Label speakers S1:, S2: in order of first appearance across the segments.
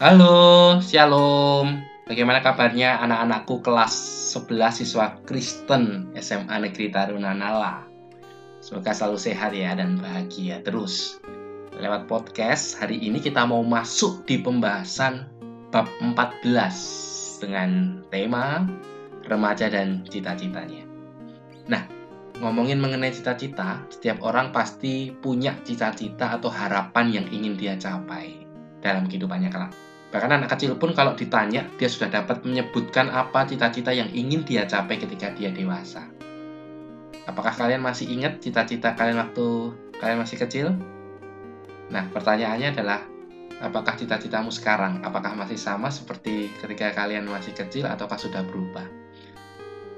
S1: Halo, Shalom. Bagaimana kabarnya anak-anakku kelas 11 siswa Kristen SMA Negeri Tarunanala? Semoga selalu sehat ya dan bahagia terus. Lewat podcast, hari ini kita mau masuk di pembahasan bab 14 dengan tema remaja dan cita-citanya. Nah, ngomongin mengenai cita-cita, setiap orang pasti punya cita-cita atau harapan yang ingin dia capai dalam kehidupannya kelak. Bahkan anak kecil pun kalau ditanya, dia sudah dapat menyebutkan apa cita-cita yang ingin dia capai ketika dia dewasa. Apakah kalian masih ingat cita-cita kalian waktu kalian masih kecil? Nah, pertanyaannya adalah, apakah cita-citamu sekarang? Apakah masih sama seperti ketika kalian masih kecil ataukah sudah berubah?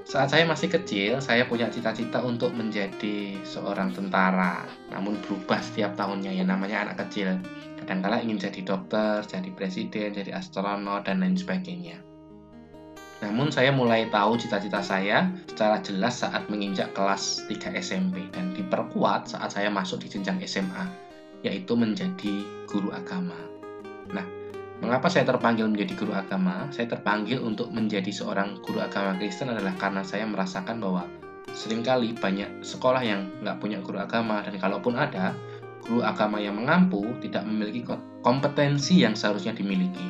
S1: Saat saya masih kecil, saya punya cita-cita untuk menjadi seorang tentara, namun berubah setiap tahunnya ya namanya anak kecil. Kadang-kala ingin jadi dokter, jadi presiden, jadi astronot, dan lain sebagainya. Namun saya mulai tahu cita-cita saya secara jelas saat menginjak kelas 3 SMP dan diperkuat saat saya masuk di jenjang SMA, yaitu menjadi guru agama. Nah, Mengapa saya terpanggil menjadi guru agama? Saya terpanggil untuk menjadi seorang guru agama Kristen adalah karena saya merasakan bahwa sering kali banyak sekolah yang nggak punya guru agama dan kalaupun ada, guru agama yang mengampu tidak memiliki kompetensi yang seharusnya dimiliki.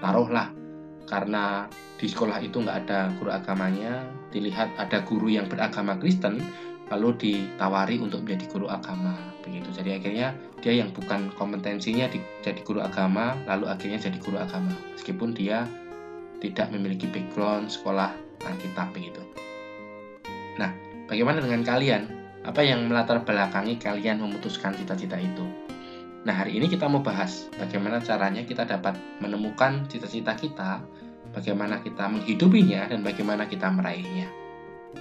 S1: Taruhlah, karena di sekolah itu nggak ada guru agamanya, dilihat ada guru yang beragama Kristen, lalu ditawari untuk menjadi guru agama begitu. Jadi akhirnya dia yang bukan kompetensinya di, jadi guru agama lalu akhirnya jadi guru agama meskipun dia tidak memiliki background sekolah Alkitab begitu. Nah bagaimana dengan kalian? Apa yang melatar belakangi kalian memutuskan cita-cita itu? Nah hari ini kita mau bahas bagaimana caranya kita dapat menemukan cita-cita kita bagaimana kita menghidupinya dan bagaimana kita meraihnya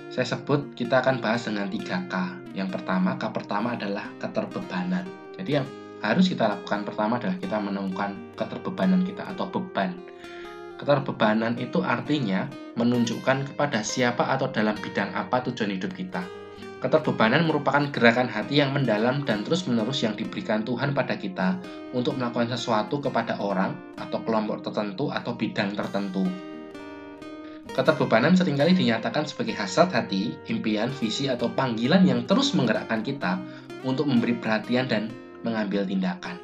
S1: saya sebut kita akan bahas dengan 3K. Yang pertama, K pertama adalah keterbebanan. Jadi yang harus kita lakukan pertama adalah kita menemukan keterbebanan kita atau beban. Keterbebanan itu artinya menunjukkan kepada siapa atau dalam bidang apa tujuan hidup kita. Keterbebanan merupakan gerakan hati yang mendalam dan terus-menerus yang diberikan Tuhan pada kita untuk melakukan sesuatu kepada orang atau kelompok tertentu atau bidang tertentu. Keterbebanan sering kali dinyatakan sebagai hasrat hati, impian, visi, atau panggilan yang terus menggerakkan kita untuk memberi perhatian dan mengambil tindakan.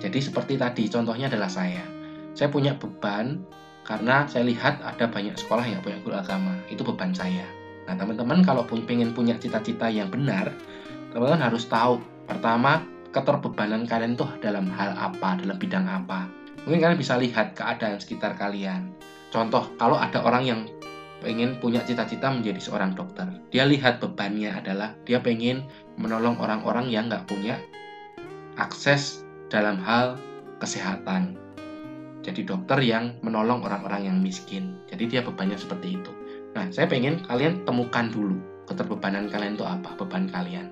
S1: Jadi seperti tadi, contohnya adalah saya. Saya punya beban karena saya lihat ada banyak sekolah yang punya guru agama. Itu beban saya. Nah, teman-teman kalau ingin punya cita-cita yang benar, teman-teman harus tahu pertama keterbebanan kalian tuh dalam hal apa, dalam bidang apa. Mungkin kalian bisa lihat keadaan sekitar kalian Contoh, kalau ada orang yang pengen punya cita-cita menjadi seorang dokter, dia lihat bebannya adalah dia pengen menolong orang-orang yang nggak punya akses dalam hal kesehatan. Jadi dokter yang menolong orang-orang yang miskin. Jadi dia bebannya seperti itu. Nah, saya pengen kalian temukan dulu keterbebanan kalian itu apa, beban kalian.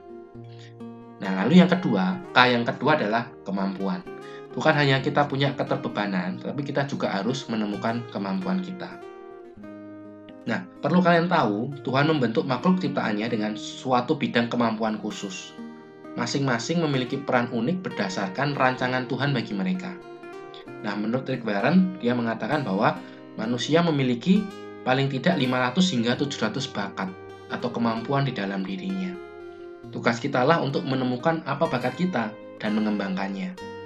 S1: Nah, lalu yang kedua, K yang kedua adalah kemampuan. Bukan hanya kita punya keterbebanan, tapi kita juga harus menemukan kemampuan kita. Nah, perlu kalian tahu, Tuhan membentuk makhluk ciptaannya dengan suatu bidang kemampuan khusus. Masing-masing memiliki peran unik berdasarkan rancangan Tuhan bagi mereka. Nah, menurut Rick Warren, dia mengatakan bahwa manusia memiliki paling tidak 500 hingga 700 bakat atau kemampuan di dalam dirinya. Tugas kita lah untuk menemukan apa bakat kita dan mengembangkannya.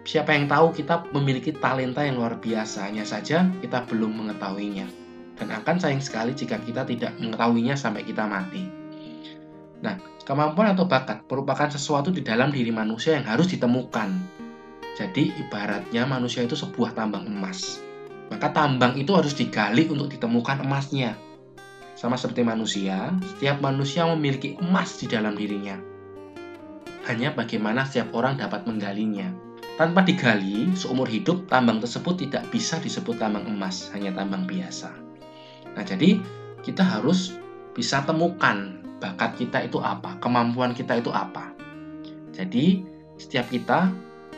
S1: Siapa yang tahu kita memiliki talenta yang luar biasa, hanya saja kita belum mengetahuinya. Dan akan sayang sekali jika kita tidak mengetahuinya sampai kita mati. Nah, kemampuan atau bakat merupakan sesuatu di dalam diri manusia yang harus ditemukan. Jadi, ibaratnya manusia itu sebuah tambang emas. Maka tambang itu harus digali untuk ditemukan emasnya. Sama seperti manusia, setiap manusia memiliki emas di dalam dirinya. Hanya bagaimana setiap orang dapat menggalinya. Tanpa digali, seumur hidup tambang tersebut tidak bisa disebut tambang emas, hanya tambang biasa. Nah, jadi kita harus bisa temukan bakat kita itu apa, kemampuan kita itu apa. Jadi, setiap kita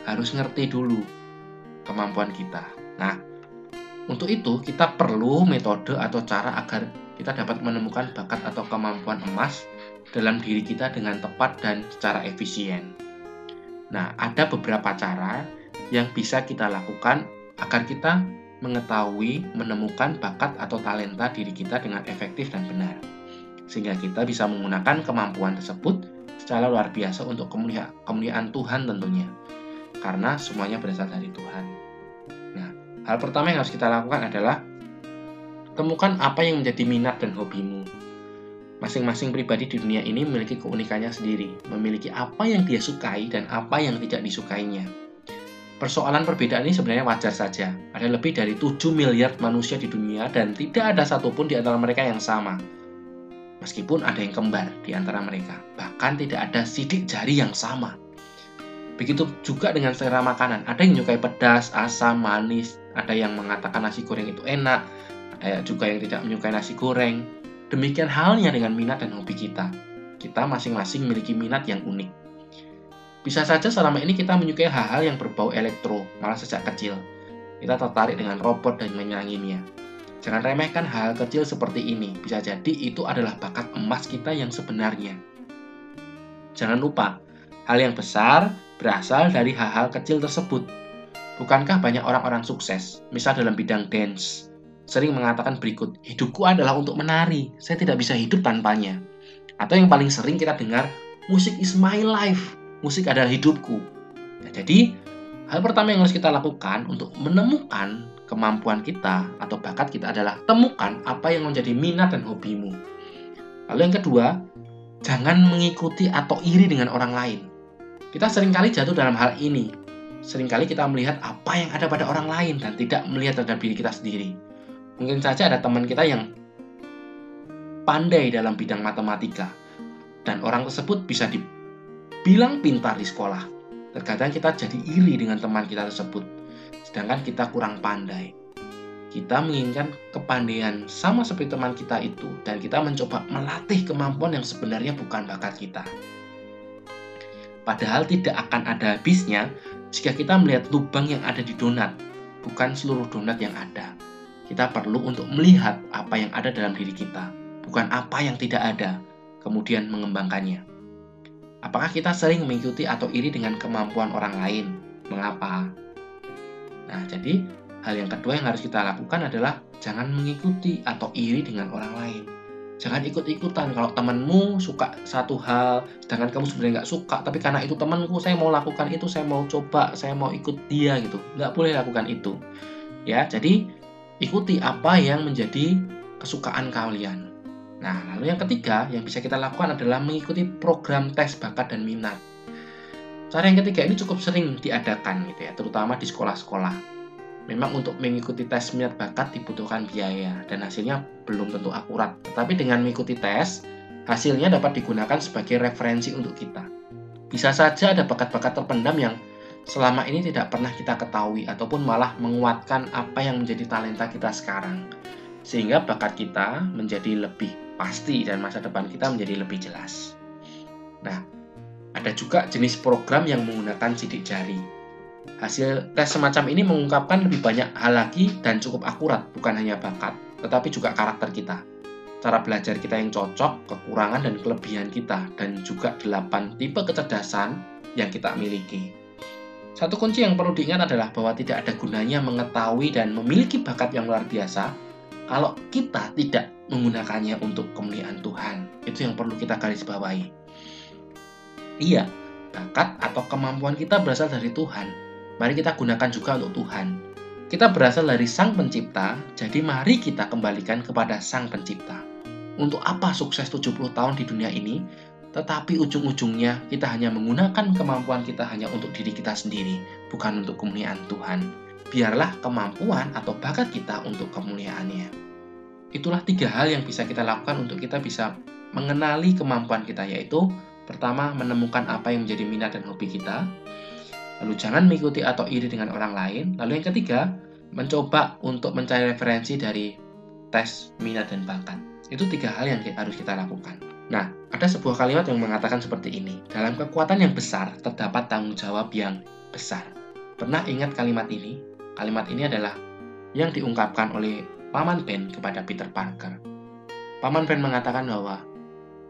S1: harus ngerti dulu kemampuan kita. Nah, untuk itu kita perlu metode atau cara agar kita dapat menemukan bakat atau kemampuan emas dalam diri kita dengan tepat dan secara efisien. Nah, ada beberapa cara yang bisa kita lakukan agar kita mengetahui, menemukan bakat atau talenta diri kita dengan efektif dan benar. Sehingga kita bisa menggunakan kemampuan tersebut secara luar biasa untuk kemuliaan Tuhan tentunya. Karena semuanya berasal dari Tuhan. Nah, hal pertama yang harus kita lakukan adalah temukan apa yang menjadi minat dan hobimu. Masing-masing pribadi di dunia ini memiliki keunikannya sendiri, memiliki apa yang dia sukai dan apa yang tidak disukainya. Persoalan perbedaan ini sebenarnya wajar saja. Ada lebih dari 7 miliar manusia di dunia dan tidak ada satupun di antara mereka yang sama. Meskipun ada yang kembar di antara mereka, bahkan tidak ada sidik jari yang sama. Begitu juga dengan selera makanan. Ada yang menyukai pedas, asam, manis, ada yang mengatakan nasi goreng itu enak, ada juga yang tidak menyukai nasi goreng. Demikian halnya dengan minat dan hobi kita. Kita masing-masing memiliki minat yang unik. Bisa saja selama ini kita menyukai hal-hal yang berbau elektro, malah sejak kecil. Kita tertarik dengan robot dan menyanyinya. Jangan remehkan hal, -hal kecil seperti ini, bisa jadi itu adalah bakat emas kita yang sebenarnya. Jangan lupa, hal yang besar berasal dari hal-hal kecil tersebut. Bukankah banyak orang-orang sukses, misal dalam bidang dance, sering mengatakan berikut, hidupku adalah untuk menari, saya tidak bisa hidup tanpanya. Atau yang paling sering kita dengar, musik is my life, musik adalah hidupku. Nah, jadi, hal pertama yang harus kita lakukan untuk menemukan kemampuan kita atau bakat kita adalah temukan apa yang menjadi minat dan hobimu. Lalu yang kedua, jangan mengikuti atau iri dengan orang lain. Kita sering kali jatuh dalam hal ini. Seringkali kita melihat apa yang ada pada orang lain dan tidak melihat terhadap diri kita sendiri. Mungkin saja ada teman kita yang pandai dalam bidang matematika dan orang tersebut bisa di bilang pintar di sekolah. Terkadang kita jadi iri dengan teman kita tersebut, sedangkan kita kurang pandai. Kita menginginkan kepandaian sama seperti teman kita itu, dan kita mencoba melatih kemampuan yang sebenarnya bukan bakat kita. Padahal tidak akan ada habisnya jika kita melihat lubang yang ada di donat, bukan seluruh donat yang ada. Kita perlu untuk melihat apa yang ada dalam diri kita, bukan apa yang tidak ada, kemudian mengembangkannya. Apakah kita sering mengikuti atau iri dengan kemampuan orang lain? Mengapa? Nah, jadi hal yang kedua yang harus kita lakukan adalah jangan mengikuti atau iri dengan orang lain. Jangan ikut-ikutan kalau temanmu suka satu hal, sedangkan kamu sebenarnya nggak suka, tapi karena itu temanku, saya mau lakukan itu, saya mau coba, saya mau ikut dia gitu. Nggak boleh lakukan itu. Ya, jadi ikuti apa yang menjadi kesukaan kalian. Nah, lalu yang ketiga yang bisa kita lakukan adalah mengikuti program tes bakat dan minat. Cara yang ketiga ini cukup sering diadakan gitu ya, terutama di sekolah-sekolah. Memang untuk mengikuti tes minat bakat dibutuhkan biaya dan hasilnya belum tentu akurat. Tetapi dengan mengikuti tes, hasilnya dapat digunakan sebagai referensi untuk kita. Bisa saja ada bakat-bakat terpendam yang selama ini tidak pernah kita ketahui ataupun malah menguatkan apa yang menjadi talenta kita sekarang. Sehingga bakat kita menjadi lebih pasti dan masa depan kita menjadi lebih jelas. Nah, ada juga jenis program yang menggunakan sidik jari. Hasil tes semacam ini mengungkapkan lebih banyak hal lagi dan cukup akurat, bukan hanya bakat, tetapi juga karakter kita. Cara belajar kita yang cocok, kekurangan dan kelebihan kita, dan juga delapan tipe kecerdasan yang kita miliki. Satu kunci yang perlu diingat adalah bahwa tidak ada gunanya mengetahui dan memiliki bakat yang luar biasa kalau kita tidak menggunakannya untuk kemuliaan Tuhan. Itu yang perlu kita garis bawahi. Iya, bakat atau kemampuan kita berasal dari Tuhan. Mari kita gunakan juga untuk Tuhan. Kita berasal dari Sang Pencipta, jadi mari kita kembalikan kepada Sang Pencipta. Untuk apa sukses 70 tahun di dunia ini, tetapi ujung-ujungnya kita hanya menggunakan kemampuan kita hanya untuk diri kita sendiri, bukan untuk kemuliaan Tuhan. Biarlah kemampuan atau bakat kita untuk kemuliaannya. Itulah tiga hal yang bisa kita lakukan untuk kita bisa mengenali kemampuan kita, yaitu pertama menemukan apa yang menjadi minat dan hobi kita, lalu jangan mengikuti atau iri dengan orang lain, lalu yang ketiga mencoba untuk mencari referensi dari tes minat dan bakat. Itu tiga hal yang harus kita lakukan. Nah, ada sebuah kalimat yang mengatakan seperti ini. Dalam kekuatan yang besar, terdapat tanggung jawab yang besar. Pernah ingat kalimat ini? Kalimat ini adalah yang diungkapkan oleh Paman Ben kepada Peter Parker. Paman Ben mengatakan bahwa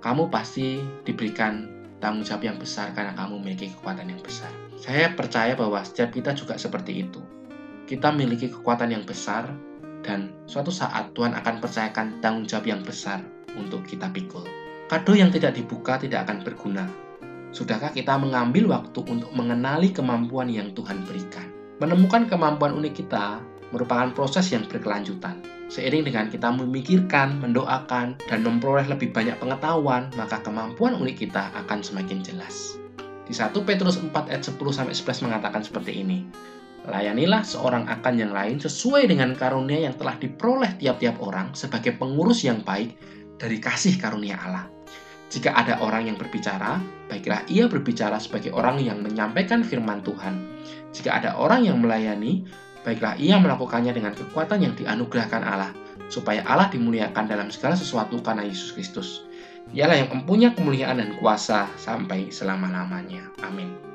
S1: kamu pasti diberikan tanggung jawab yang besar karena kamu memiliki kekuatan yang besar. Saya percaya bahwa setiap kita juga seperti itu. kita memiliki kekuatan yang besar dan suatu saat Tuhan akan percayakan tanggung jawab yang besar untuk kita pikul. Kado yang tidak dibuka tidak akan berguna. Sudahkah kita mengambil waktu untuk mengenali kemampuan yang Tuhan berikan? Menemukan kemampuan unik kita merupakan proses yang berkelanjutan. Seiring dengan kita memikirkan, mendoakan, dan memperoleh lebih banyak pengetahuan, maka kemampuan unik kita akan semakin jelas. Di 1 Petrus 4 ayat 10 sampai 11 mengatakan seperti ini. Layanilah seorang akan yang lain sesuai dengan karunia yang telah diperoleh tiap-tiap orang sebagai pengurus yang baik dari kasih karunia Allah. Jika ada orang yang berbicara, baiklah ia berbicara sebagai orang yang menyampaikan firman Tuhan. Jika ada orang yang melayani, baiklah ia melakukannya dengan kekuatan yang dianugerahkan Allah, supaya Allah dimuliakan dalam segala sesuatu karena Yesus Kristus. Ialah yang mempunyai kemuliaan dan kuasa sampai selama-lamanya. Amin.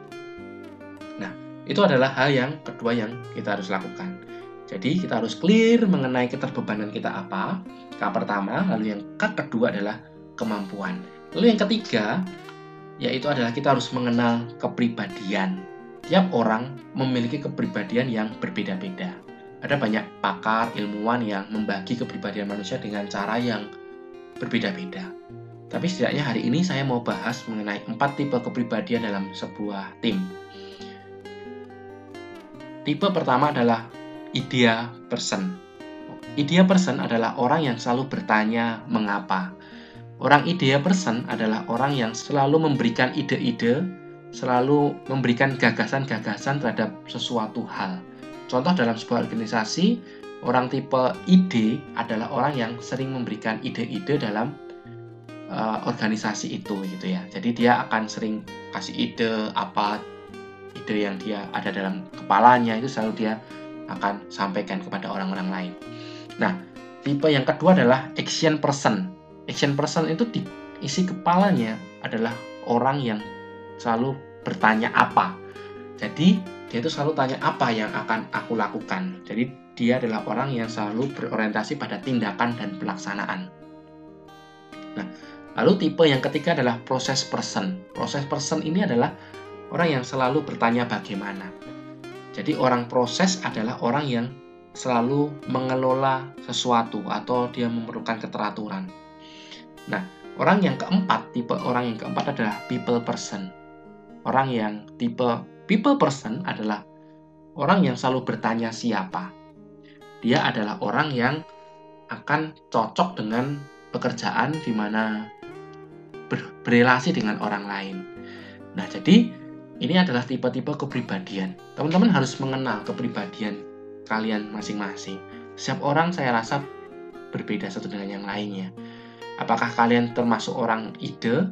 S1: Itu adalah hal yang kedua yang kita harus lakukan. Jadi kita harus clear mengenai keterbebanan kita apa. Yang pertama, lalu yang kedua adalah kemampuan. Lalu yang ketiga, yaitu adalah kita harus mengenal kepribadian. Tiap orang memiliki kepribadian yang berbeda-beda. Ada banyak pakar, ilmuwan yang membagi kepribadian manusia dengan cara yang berbeda-beda. Tapi setidaknya hari ini saya mau bahas mengenai empat tipe kepribadian dalam sebuah tim. Tipe pertama adalah idea person. Idea person adalah orang yang selalu bertanya mengapa. Orang idea person adalah orang yang selalu memberikan ide-ide, selalu memberikan gagasan-gagasan terhadap sesuatu hal. Contoh dalam sebuah organisasi, orang tipe ide adalah orang yang sering memberikan ide-ide dalam uh, organisasi itu gitu ya. Jadi dia akan sering kasih ide apa ide yang dia ada dalam kepalanya itu selalu dia akan sampaikan kepada orang-orang lain. Nah, tipe yang kedua adalah action person. Action person itu di isi kepalanya adalah orang yang selalu bertanya apa. Jadi, dia itu selalu tanya apa yang akan aku lakukan. Jadi, dia adalah orang yang selalu berorientasi pada tindakan dan pelaksanaan. Nah, lalu tipe yang ketiga adalah proses person. Proses person ini adalah orang yang selalu bertanya bagaimana. Jadi orang proses adalah orang yang selalu mengelola sesuatu atau dia memerlukan keteraturan. Nah, orang yang keempat, tipe orang yang keempat adalah people person. Orang yang tipe people person adalah orang yang selalu bertanya siapa. Dia adalah orang yang akan cocok dengan pekerjaan di mana ber berelasi dengan orang lain. Nah, jadi ini adalah tipe-tipe kepribadian. Teman-teman harus mengenal kepribadian kalian masing-masing. Setiap orang saya rasa berbeda satu dengan yang lainnya. Apakah kalian termasuk orang ide,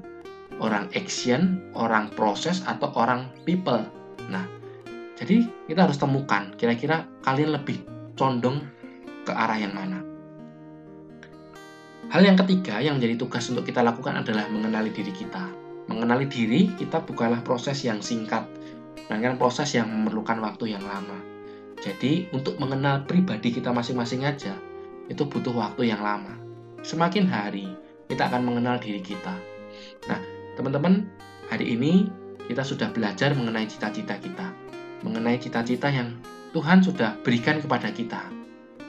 S1: orang action, orang proses, atau orang people? Nah, jadi kita harus temukan kira-kira kalian lebih condong ke arah yang mana. Hal yang ketiga yang menjadi tugas untuk kita lakukan adalah mengenali diri kita mengenali diri kita bukanlah proses yang singkat, melainkan proses yang memerlukan waktu yang lama. Jadi, untuk mengenal pribadi kita masing-masing aja, itu butuh waktu yang lama. Semakin hari, kita akan mengenal diri kita. Nah, teman-teman, hari ini kita sudah belajar mengenai cita-cita kita, mengenai cita-cita yang Tuhan sudah berikan kepada kita.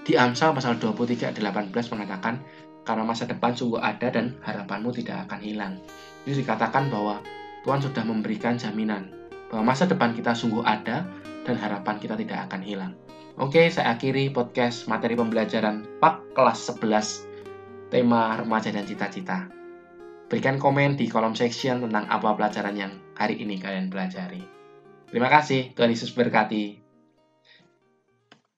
S1: Di Amsal pasal 23 ayat 18 mengatakan, karena masa depan sungguh ada dan harapanmu tidak akan hilang. Jadi dikatakan bahwa Tuhan sudah memberikan jaminan bahwa masa depan kita sungguh ada dan harapan kita tidak akan hilang. Oke, saya akhiri podcast materi pembelajaran PAK kelas 11 tema remaja dan cita-cita. Berikan komen di kolom section tentang apa pelajaran yang hari ini kalian pelajari. Terima kasih, Tuhan Yesus berkati.